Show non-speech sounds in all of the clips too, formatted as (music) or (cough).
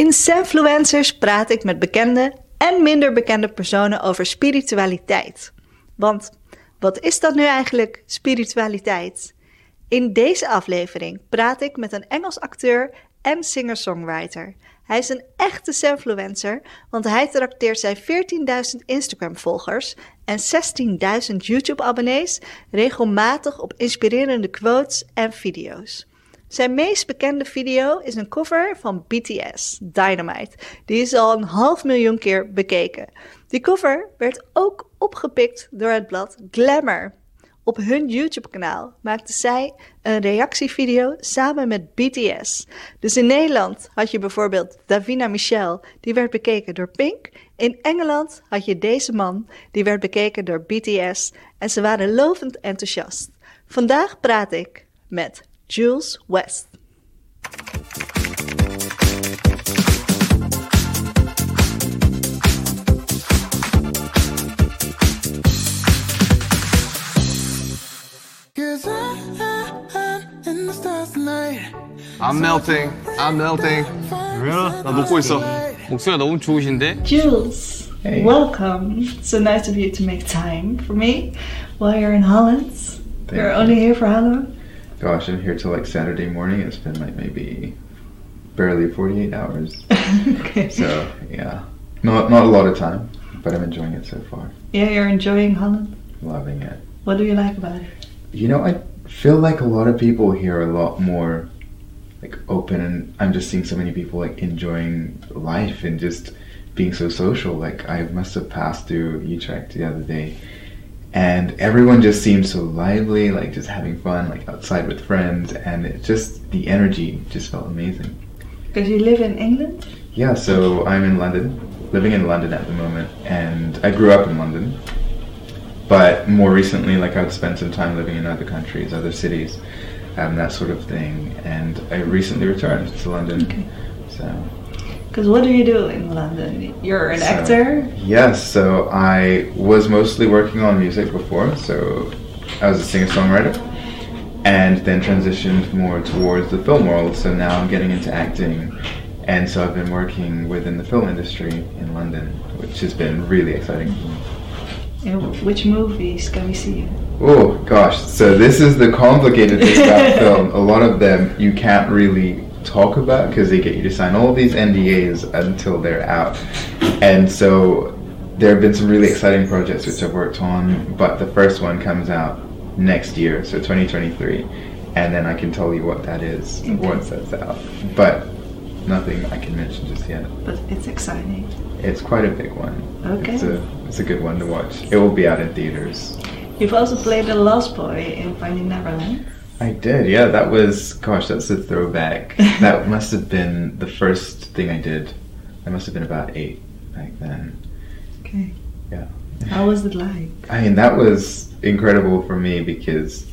In Senfluencers praat ik met bekende en minder bekende personen over spiritualiteit. Want wat is dat nu eigenlijk, spiritualiteit? In deze aflevering praat ik met een Engels acteur en singer-songwriter. Hij is een echte Senfluencer, want hij trakteert zijn 14.000 Instagram-volgers en 16.000 YouTube-abonnees regelmatig op inspirerende quotes en video's. Zijn meest bekende video is een cover van BTS, Dynamite. Die is al een half miljoen keer bekeken. Die cover werd ook opgepikt door het blad Glamour. Op hun YouTube-kanaal maakte zij een reactievideo samen met BTS. Dus in Nederland had je bijvoorbeeld Davina Michelle, die werd bekeken door Pink. In Engeland had je deze man, die werd bekeken door BTS. En ze waren lovend enthousiast. Vandaag praat ik met Julz West. I'm melting. I'm melting. 그래요? 나 녹고 있어. 목소리가 너무 좋으신데? Julz. Hey. Welcome. So nice of you to make time for me while you're in Holland. You're only here for how long? Gosh, I'm here till like Saturday morning. It's been like maybe barely 48 hours. (laughs) okay. So yeah, not not a lot of time, but I'm enjoying it so far. Yeah, you're enjoying Holland. Loving it. What do you like about it? You know, I feel like a lot of people here are a lot more like open, and I'm just seeing so many people like enjoying life and just being so social. Like I must have passed through Utrecht the other day, and everyone just seemed so lively, like just having fun, like outside with friends, and it just the energy just felt amazing. Because you live in England? Yeah, so I'm in London, living in London at the moment, and I grew up in London. But more recently, like I'd spent some time living in other countries, other cities, um, that sort of thing. And I recently returned to London. Okay. So Because what do you do in London? You're an So- actor? yes, so I was mostly working on music before. So I was a singer-songwriter, and then transitioned more towards the film world. So now I'm getting into acting, and so I've been working within the film industry in London, which has been really exciting. In which movies can we see? Oh gosh, so this is the complicated thing about (laughs) film. A lot of them you can't really talk about because they get you to sign all these NDAs until they're out. And so there have been some really exciting projects which I've worked on, but the first one comes out next year, so 2023, and then I can tell you what that is Okay. once that's out. But nothing I can mention just yet. But it's exciting. It's quite a big one. Okay. It's a it's a good one to watch. It will be out in theaters. You've also played the Lost Boy in Finding Neverland. I did, yeah. That was, gosh, that's a throwback. (laughs) that must have been the first thing I did. I must have been about eight back then. Okay. Yeah. How was it like? I mean, that was incredible for me because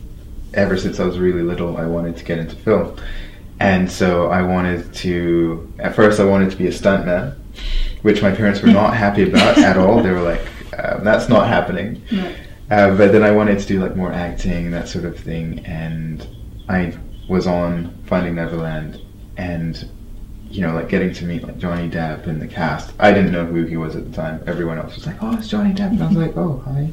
ever since I was really little, I wanted to get into film. And so I wanted to, at first, I wanted to be a stuntman, which my parents were not happy about at all. They were like, uh, that's not happening. No. Uh, but then I wanted to do like more acting, and that sort of thing, and I was on Finding Neverland, and you know, like getting to meet like Johnny Depp in the cast. I didn't know who he was at the time. Everyone else was like, "Oh, it's Johnny Depp," and I was like, "Oh, hi."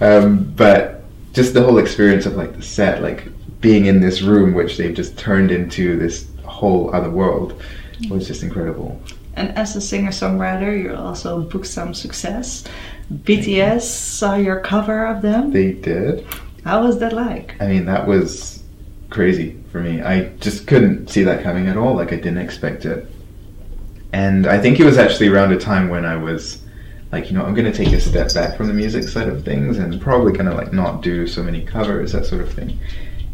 (laughs) um, but just the whole experience of like the set, like being in this room, which they've just turned into this whole other world, was just incredible. And as a singer-songwriter, you also booked some success. BTS saw your cover of them. They did. How was that like? I mean, that was crazy for me. I just couldn't see that coming at all. Like, I didn't expect it. And I think it was actually around a time when I was like, you know, I'm going to take a step back from the music side of things and probably going to like not do so many covers, that sort of thing.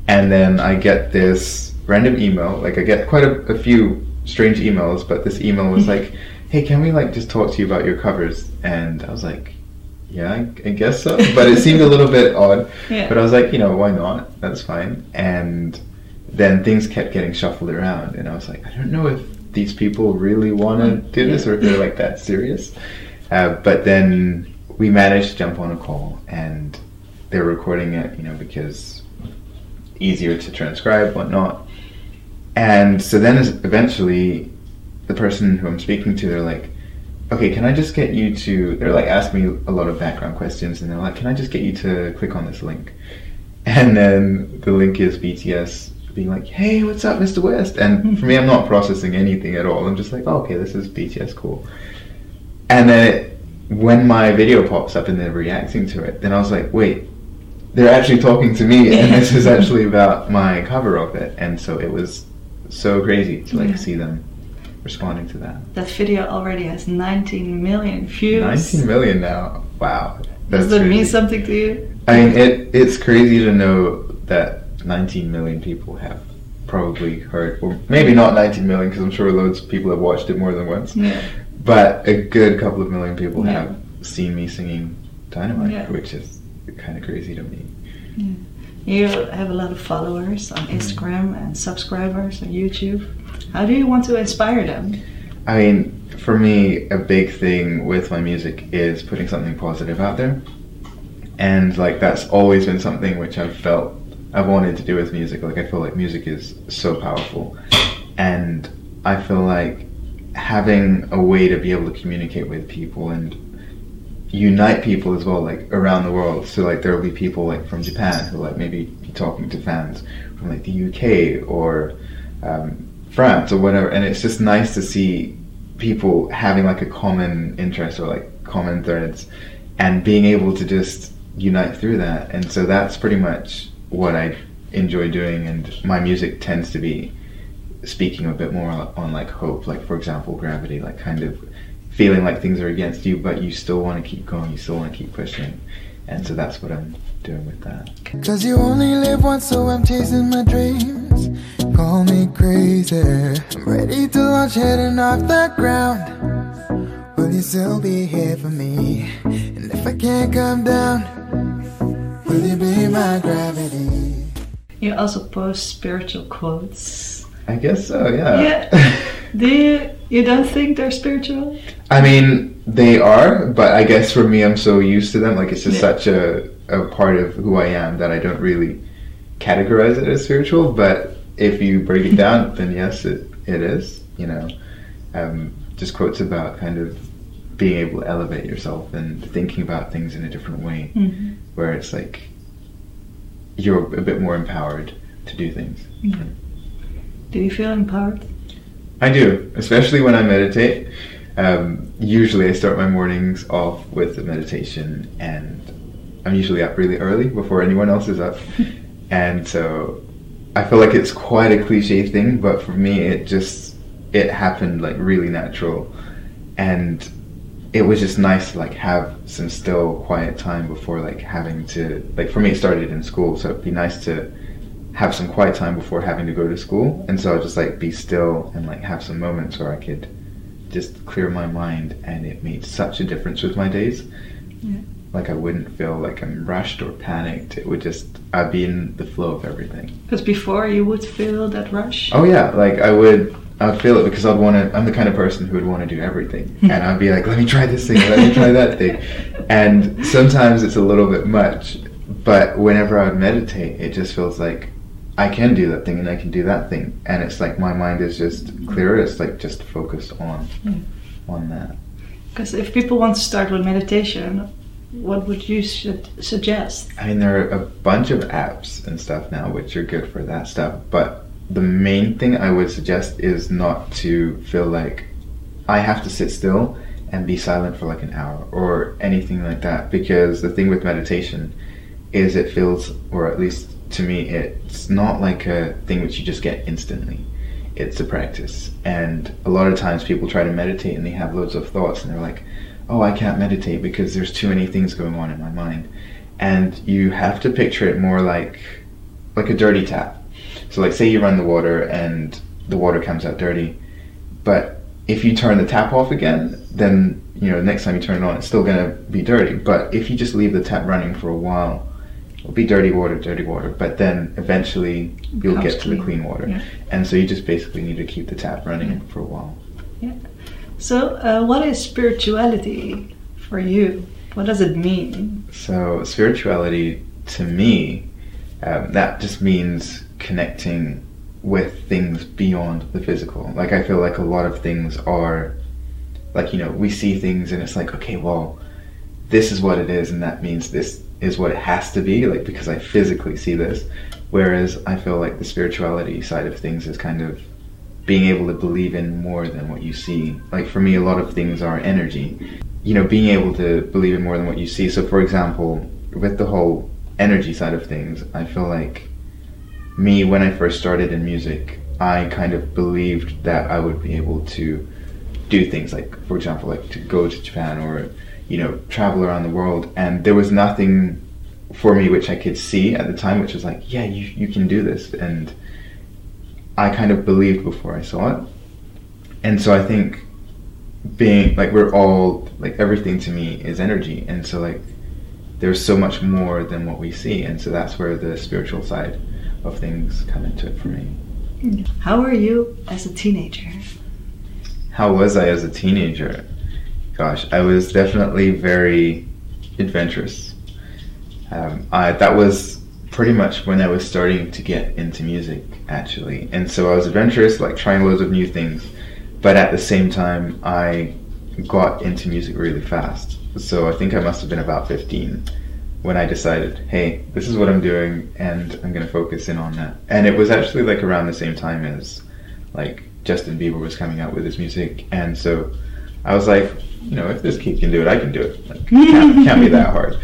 And then I get this random email. Like, I get quite a, a few strange emails, but this email was (laughs) like, hey, can we like just talk to you about your covers? And I was like, yeah, I, I guess so. (laughs) But it seemed a little bit odd. Yeah. But I was like, you know, why not? That's fine. And then things kept getting shuffled around, and I was like, I don't know if these people really want to do this or if they're like that serious. Uh, but then we managed to jump on a call, and they're recording it, you know, because easier to transcribe, whatnot. And so then eventually the person who I'm speaking to, they're like, okay, can I just get you to? They're like asking me a lot of background questions, and they're like, can I just get you to click on this link? (laughs) And then the link is BTS being like, hey, what's up, Mr. West? And hmm. for me, I'm not processing anything at all. I'm just like, oh, okay, this is BTS, cool. And then it, when my video pops up and they're reacting to it, then I was like, wait, they're actually talking to me, and this is (laughs) actually about my cover of it. And so it was so crazy to like Yeah. see them responding to that. That video already has 19 million views. 19 million now. Wow. Does that mean something to you? I mean, it it's crazy to know that 19 million people have probably heard, or maybe not 19 million, because I'm sure loads of people have watched it more than once, Yeah. but a good couple of million people Yeah. have seen me singing Dynamite, Yeah. which is kind of crazy to me. You have a lot of followers on mm-hmm. Instagram and subscribers on YouTube. How do you want to inspire them? I mean, for me, a big thing with my music is putting something positive out there. And like that's always been something which I've felt I've wanted to do with music. Like I feel like music is so powerful. And I feel like having a way to be able to communicate with people and unite people as well, like around the world. So like there will be people like from Japan who like maybe be talking to fans from like the UK or um, France or whatever, and it's just nice to see people having like a common interest or like common threads, and being able to just unite through that. And so that's pretty much what I enjoy doing, and my music tends to be speaking a bit more on like hope, like for example, gravity, like kind of feeling like things are against you, but you still want to keep going, you still want to keep pushing, and so that's what I'm doing with that. Cause you only live once, so I'm chasing my dreams. Call me crazy. I'm ready to launch heading off the ground. Will you still be here for me? And if I can't come down, will you be my gravity? You also post spiritual quotes. I guess so, yeah. Yeah. (laughs) Do you you don't think they're spiritual? I mean, they are, but I guess for me, I'm so used to them. Like, it's just Yeah. such a, a part of who I am that I don't really categorize it as spiritual. But if you break it (laughs) down, then yes, it, it is. You know, um, just quotes about kind of being able to elevate yourself and thinking about things in a different way, Mm-hmm. where it's like you're a bit more empowered to do things. Do you feel empowered? I do, especially when I meditate. Um, usually, I start my mornings off with a meditation, and I'm usually up really early before anyone else is up. (laughs) and so, I feel like it's quite a cliche thing, but for me, it just it happened like really natural, and it was just nice to like have some still quiet time before like having to like for me it started in school, so it'd be nice to have some quiet time before having to go to school. And so I'll just like be still and like have some moments where I could just clear my mind and it made such a difference with my days. Yeah. like I wouldn't feel like I'm rushed or panicked. It would just I'd be in the flow of everything. Because before you would feel that rush. oh yeah. Like I would I'd feel it because I'd want to I'm the kind of person who would want to do everything. Hmm. And I'd be like let me try this thing. Let me try that (laughs) thing. And sometimes it's a little bit much but whenever I would meditate it just feels like I can do that thing and I can do that thing, and it's like my mind is just clearer. It's like just focused on Mm. on that. Because if people want to start with meditation, what would you should suggest? I mean, there are a bunch of apps and stuff now which are good for that stuff, but the main thing I would suggest is not to feel like I have to sit still and be silent for like an hour or anything like that, because the thing with meditation is it feels, or at least to me, it's not like a thing which you just get instantly. It's a practice. And a lot of times people try to meditate and they have loads of thoughts and they're like, oh, I can't meditate because there's too many things going on in my mind. And you have to picture it more like like a dirty tap. So like say you run the water and the water comes out dirty, but if you turn the tap off again, then you know next time you turn it on, it's still gonna be dirty. But if you just leave the tap running for a while, be dirty water, dirty water. But then eventually you'll get to the clean. water. Yeah. And so you just basically need to keep the tap running for a while. Yeah. So, uh, what is spirituality for you? What does it mean? So spirituality to me, um, that just means connecting with things beyond the physical. Like I feel like a lot of things are like you know we see things and it's like okay well this is what it is and that means this is what it has to be like because I physically see this. Whereas I feel like the spirituality side of things is kind of being able to believe in more than what you see. Like for me, a lot of things are energy. You know, being able to believe in more than what you see. So, for example, with the whole energy side of things, I feel like me, when I first started in music, I kind of believed that I would be able to do things like, for example, like to go to Japan or, you know, travel around the world. And there was nothing for me which I could see at the time, which was like, yeah, you, you can do this. And I kind of believed before I saw it. And so I think being like we're all like everything to me is energy and so like there's so much more than what we see and so that's where the spiritual side of things come into it for me How were you as a teenager? how was i as a teenager gosh i was definitely very adventurous. Um, I, that was pretty much when i was starting to get into music actually. And so i was adventurous like trying loads of new things but at the same time i got into music really fast. So i think i must have been about 15 when i decided hey this is what i'm doing and i'm going to focus in on that. And it was actually like around the same time as like justin bieber was coming out with his music and so i was like you know if this kid can do it i can do it like, (laughs) can't, can't be that hard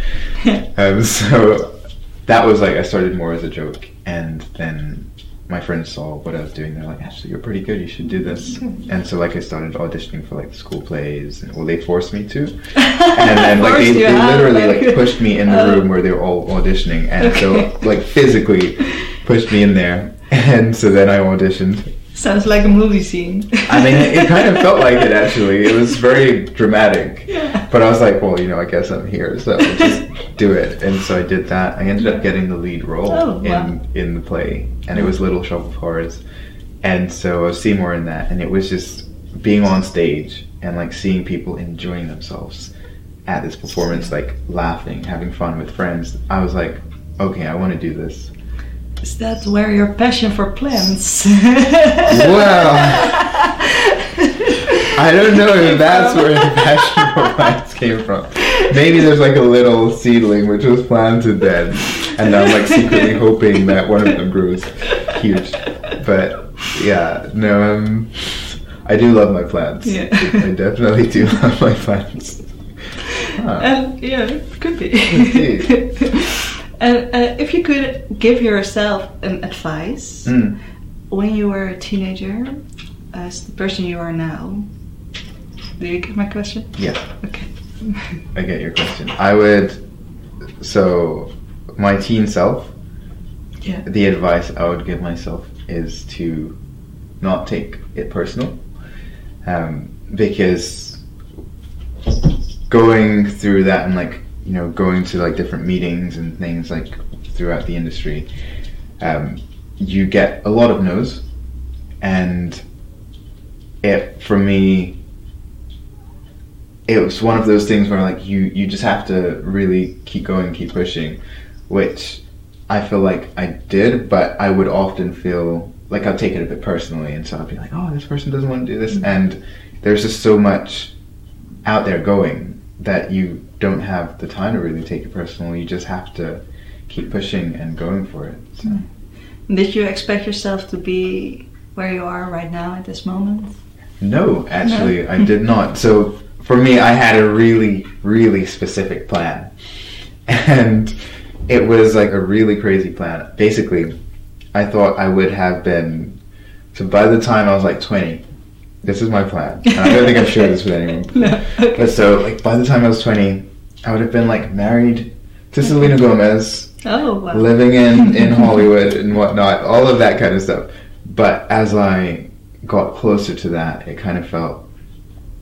(laughs) um, so that was like i started more as a joke and then my friends saw what I was doing. They're like, "Actually, you're pretty good. You should do this." And so, like, I started auditioning for like school plays. And, well, they forced me to, (laughs) and then like they, they literally like- like pushed me in the Oh. room where they were all auditioning, and Okay. so like physically pushed me in there. And so then I auditioned. Sounds like a movie scene. I mean, it, (laughs) kind of felt like it actually. It was very dramatic. Yeah. But I was like, well, you know, I guess I'm here, so just do it. And so I did that. I ended up getting the lead role Oh, in wow. in the play, and it was Little Shop of Horrors. And so I was Seymour in that, and it was just being on stage and like seeing people enjoying themselves at this performance, like laughing, having fun with friends. I was like, okay, I want to do this. Is that where your passion for plants? (laughs) Well I don't know if that's where the passion for plants came from. Maybe there's like a little seedling which was planted then, and I'm like secretly hoping that one of them grows huge. But yeah, no, um, I do love my plants. Yeah. I definitely do love my plants. Huh. And yeah, it could be. And uh, if you could give yourself an advice Mm. when you were a teenager, as the person you are now, do you get my question? Yeah, Okay. (laughs) I get your question. I would. So, my teen self. yeah. the advice I would give myself is to not take it personal, um, because going through that and like you know going to like different meetings and things like throughout the industry, um, you get a lot of no's, and it for me. It was one of those things where like you you just have to really keep going, keep pushing, which I feel like I did, but I would often feel like I'd take it a bit personally, and so I'd be like, "Oh, this person doesn't want to do this," and there's just so much out there going that you don't have the time to really take it personal. You just have to keep pushing and going for it. So. Hmm. Did you expect yourself to be where you are right now at this moment? No, actually, I did not. (laughs) So for me, I had a really, really specific plan, and it was like a really crazy plan. Basically, I thought I would have been. So by the time I was like twenty, this is my plan. And I don't think I've shared this with anyone. (laughs) No. Okay. But so, like by the time I was twenty, I would have been like married to Selena Gomez, Oh wow. living in in (laughs) Hollywood and whatnot, all of that kind of stuff. But as I got closer to that, it kind of felt,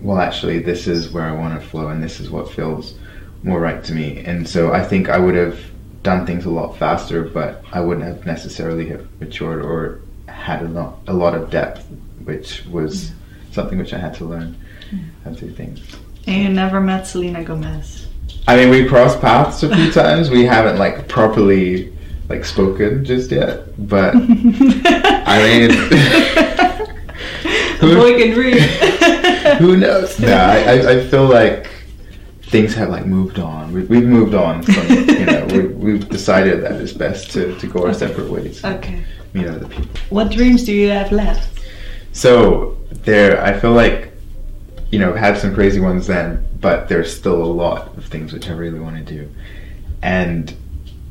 well, actually, this is where I want to flow, and this is what feels more right to me. And so I think I would have done things a lot faster, but I wouldn't have necessarily have matured or had a lot a lot of depth, which was something which I had to learn mm. how to do things. And you never met Selena Gomez. I mean, we crossed paths a few times. We haven't like properly like spoken just yet, but I mean, (laughs) A boy can dream. (laughs) who knows? No, I, I, I feel like things have like moved on. We, we've moved on from, you know, (laughs) we, we've decided that it's best to, to go our separate ways. Okay. Meet other people. What dreams do you have left? So there, I feel like, you know, had some crazy ones then, but there's still a lot of things which I really want to do, and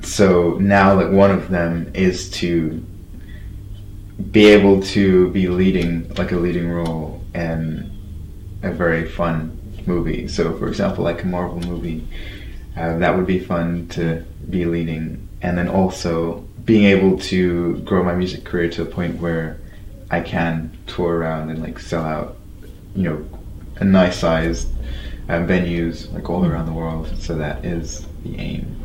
so now, like one of them is to be able to be leading, like a leading role in a very fun movie. So, for example, like a Marvel movie, uh, that would be fun to be leading, and then also being able to grow my music career to a point where I can tour around and like sell out, you know, a nice sized um, venues like all around the world. So that is the aim.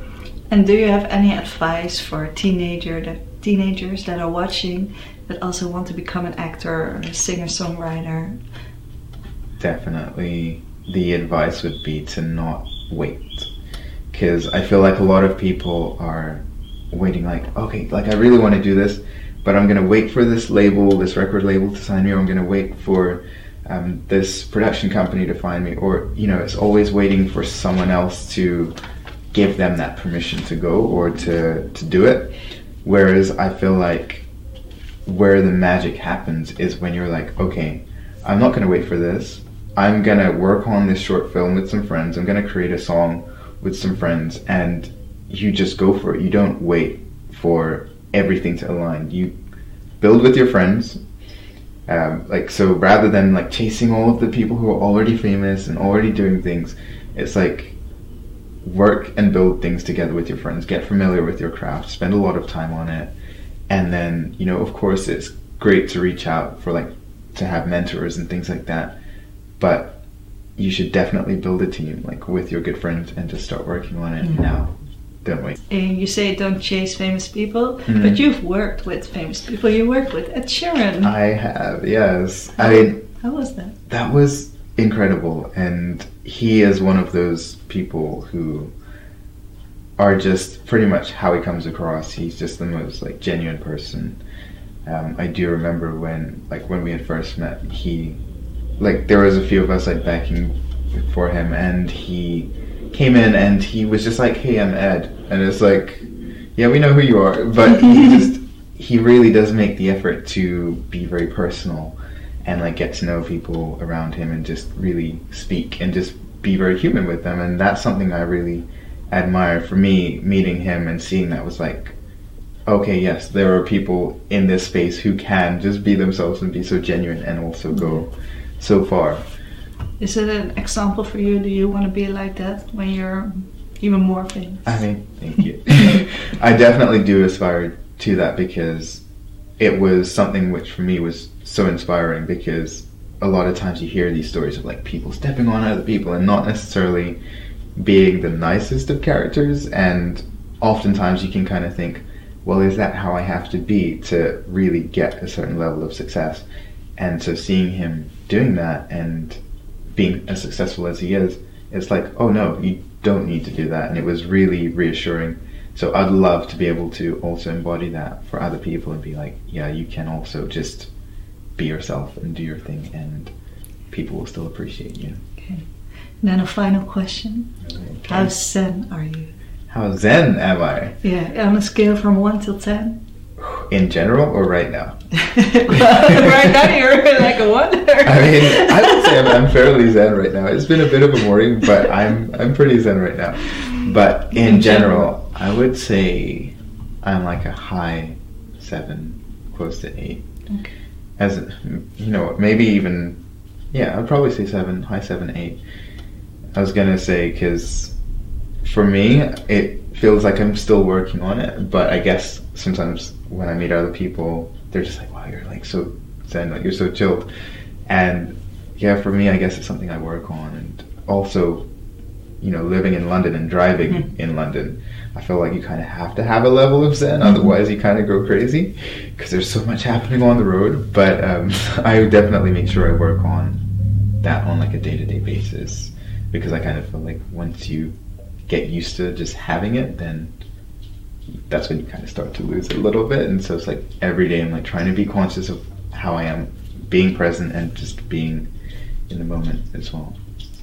And do you have any advice for teenager that teenagers that are watching that also want to become an actor or a singer songwriter? Definitely, the advice would be to not wait, because I feel like a lot of people are waiting. Like, okay, like I really want to do this, but I'm gonna wait for this label, this record label to sign me, or I'm gonna wait for um, this production company to find me, or you know, it's always waiting for someone else to give them that permission to go or to to do it. Whereas I feel like where the magic happens is when you're like, okay, I'm not gonna wait for this. I'm gonna work on this short film with some friends. I'm gonna create a song with some friends, and you just go for it. You don't wait for everything to align. You build with your friends. Um, like so, rather than like chasing all of the people who are already famous and already doing things, it's like work and build things together with your friends. Get familiar with your craft. Spend a lot of time on it, and then you know, of course, it's great to reach out for like to have mentors and things like that. But you should definitely build a team like with your good friends and just start working on it now. Don't wait. And you say don't chase famous people, Mhm. but you've worked with famous people. You worked with Ed Sheeran. I have, yes. I mean, How was that? that was incredible and he is one of those people who are just pretty much how he comes across he's just the most like genuine person um, i do remember when like when we had first met he like there was a few of us like backing for him and he came in and he was just like hey i'm ed. And it's like yeah we know who you are. But he (laughs) just he really does make the effort to be very personal and like get to know people around him and just really speak and just be very human with them. And that's something i really admire for me meeting him and seeing that was like okay yes there are people in this space who can just be themselves and be so genuine and also go mm-hmm. so far Is it an example for you? Do you want to be like that when you're even more famous? I mean, thank you. (laughs) I definitely do aspire to that because it was something which for me was so inspiring because a lot of times you hear these stories of like people stepping on other people and not necessarily being the nicest of characters and oftentimes you can kind of think well is that how I have to be to really get a certain level of success and so seeing him doing that and being as successful as he is it's like oh no you don't need to do that and it was really reassuring so i'd love to be able to also embody that for other people and be like yeah you can also just be yourself and do your thing and people will still appreciate you Okay. Then a final question. How zen are you? how zen am i Yeah, on a scale from 1 till 10. In general or right now? (laughs) Right now (laughs) you're like a 1. i mean i would say I'm, I'm fairly zen right now. It's been a bit of a morning but i'm i'm pretty zen right now. But in, In general, i would say i'm like a high seven close to eight. Okay. as you know maybe even yeah i'd probably say seven high seven eight. I was gonna say because for me it feels like i'm still working on it but i guess sometimes when i meet other people they're just like wow you're like so zen like you're so chilled. And yeah for me i guess it's something i work on. And also you know living in london and driving Mhm. in london i feel like you kind of have to have a level of zen otherwise you kind of go crazy because there's so much happening on the road. But um, (laughs) i definitely make sure i work on that on like a day-to-day basis because i kind of feel like once you get used to just having it then that's when you kind of start to lose it a little bit. And so it's like every day I'm like trying to be conscious of how I am, being present and just being in the moment as well.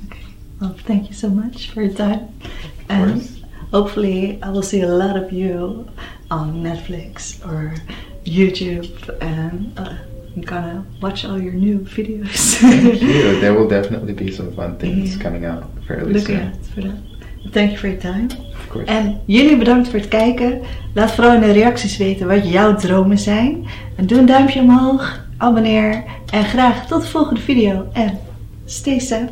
Okay. Well, thank you so much for your time. Of And course. hopefully, I will see a lot of you on Netflix or YouTube, and uh, I'm gonna watch all your new videos. Thank you. (laughs) There will definitely be some fun things Yeah. coming out fairly Looking soon. out for that. Thank you for your time. En jullie bedankt voor het kijken. Laat vooral in de reacties weten wat jouw dromen zijn. En doe een duimpje omhoog, abonneer en graag tot de volgende video. En stay safe.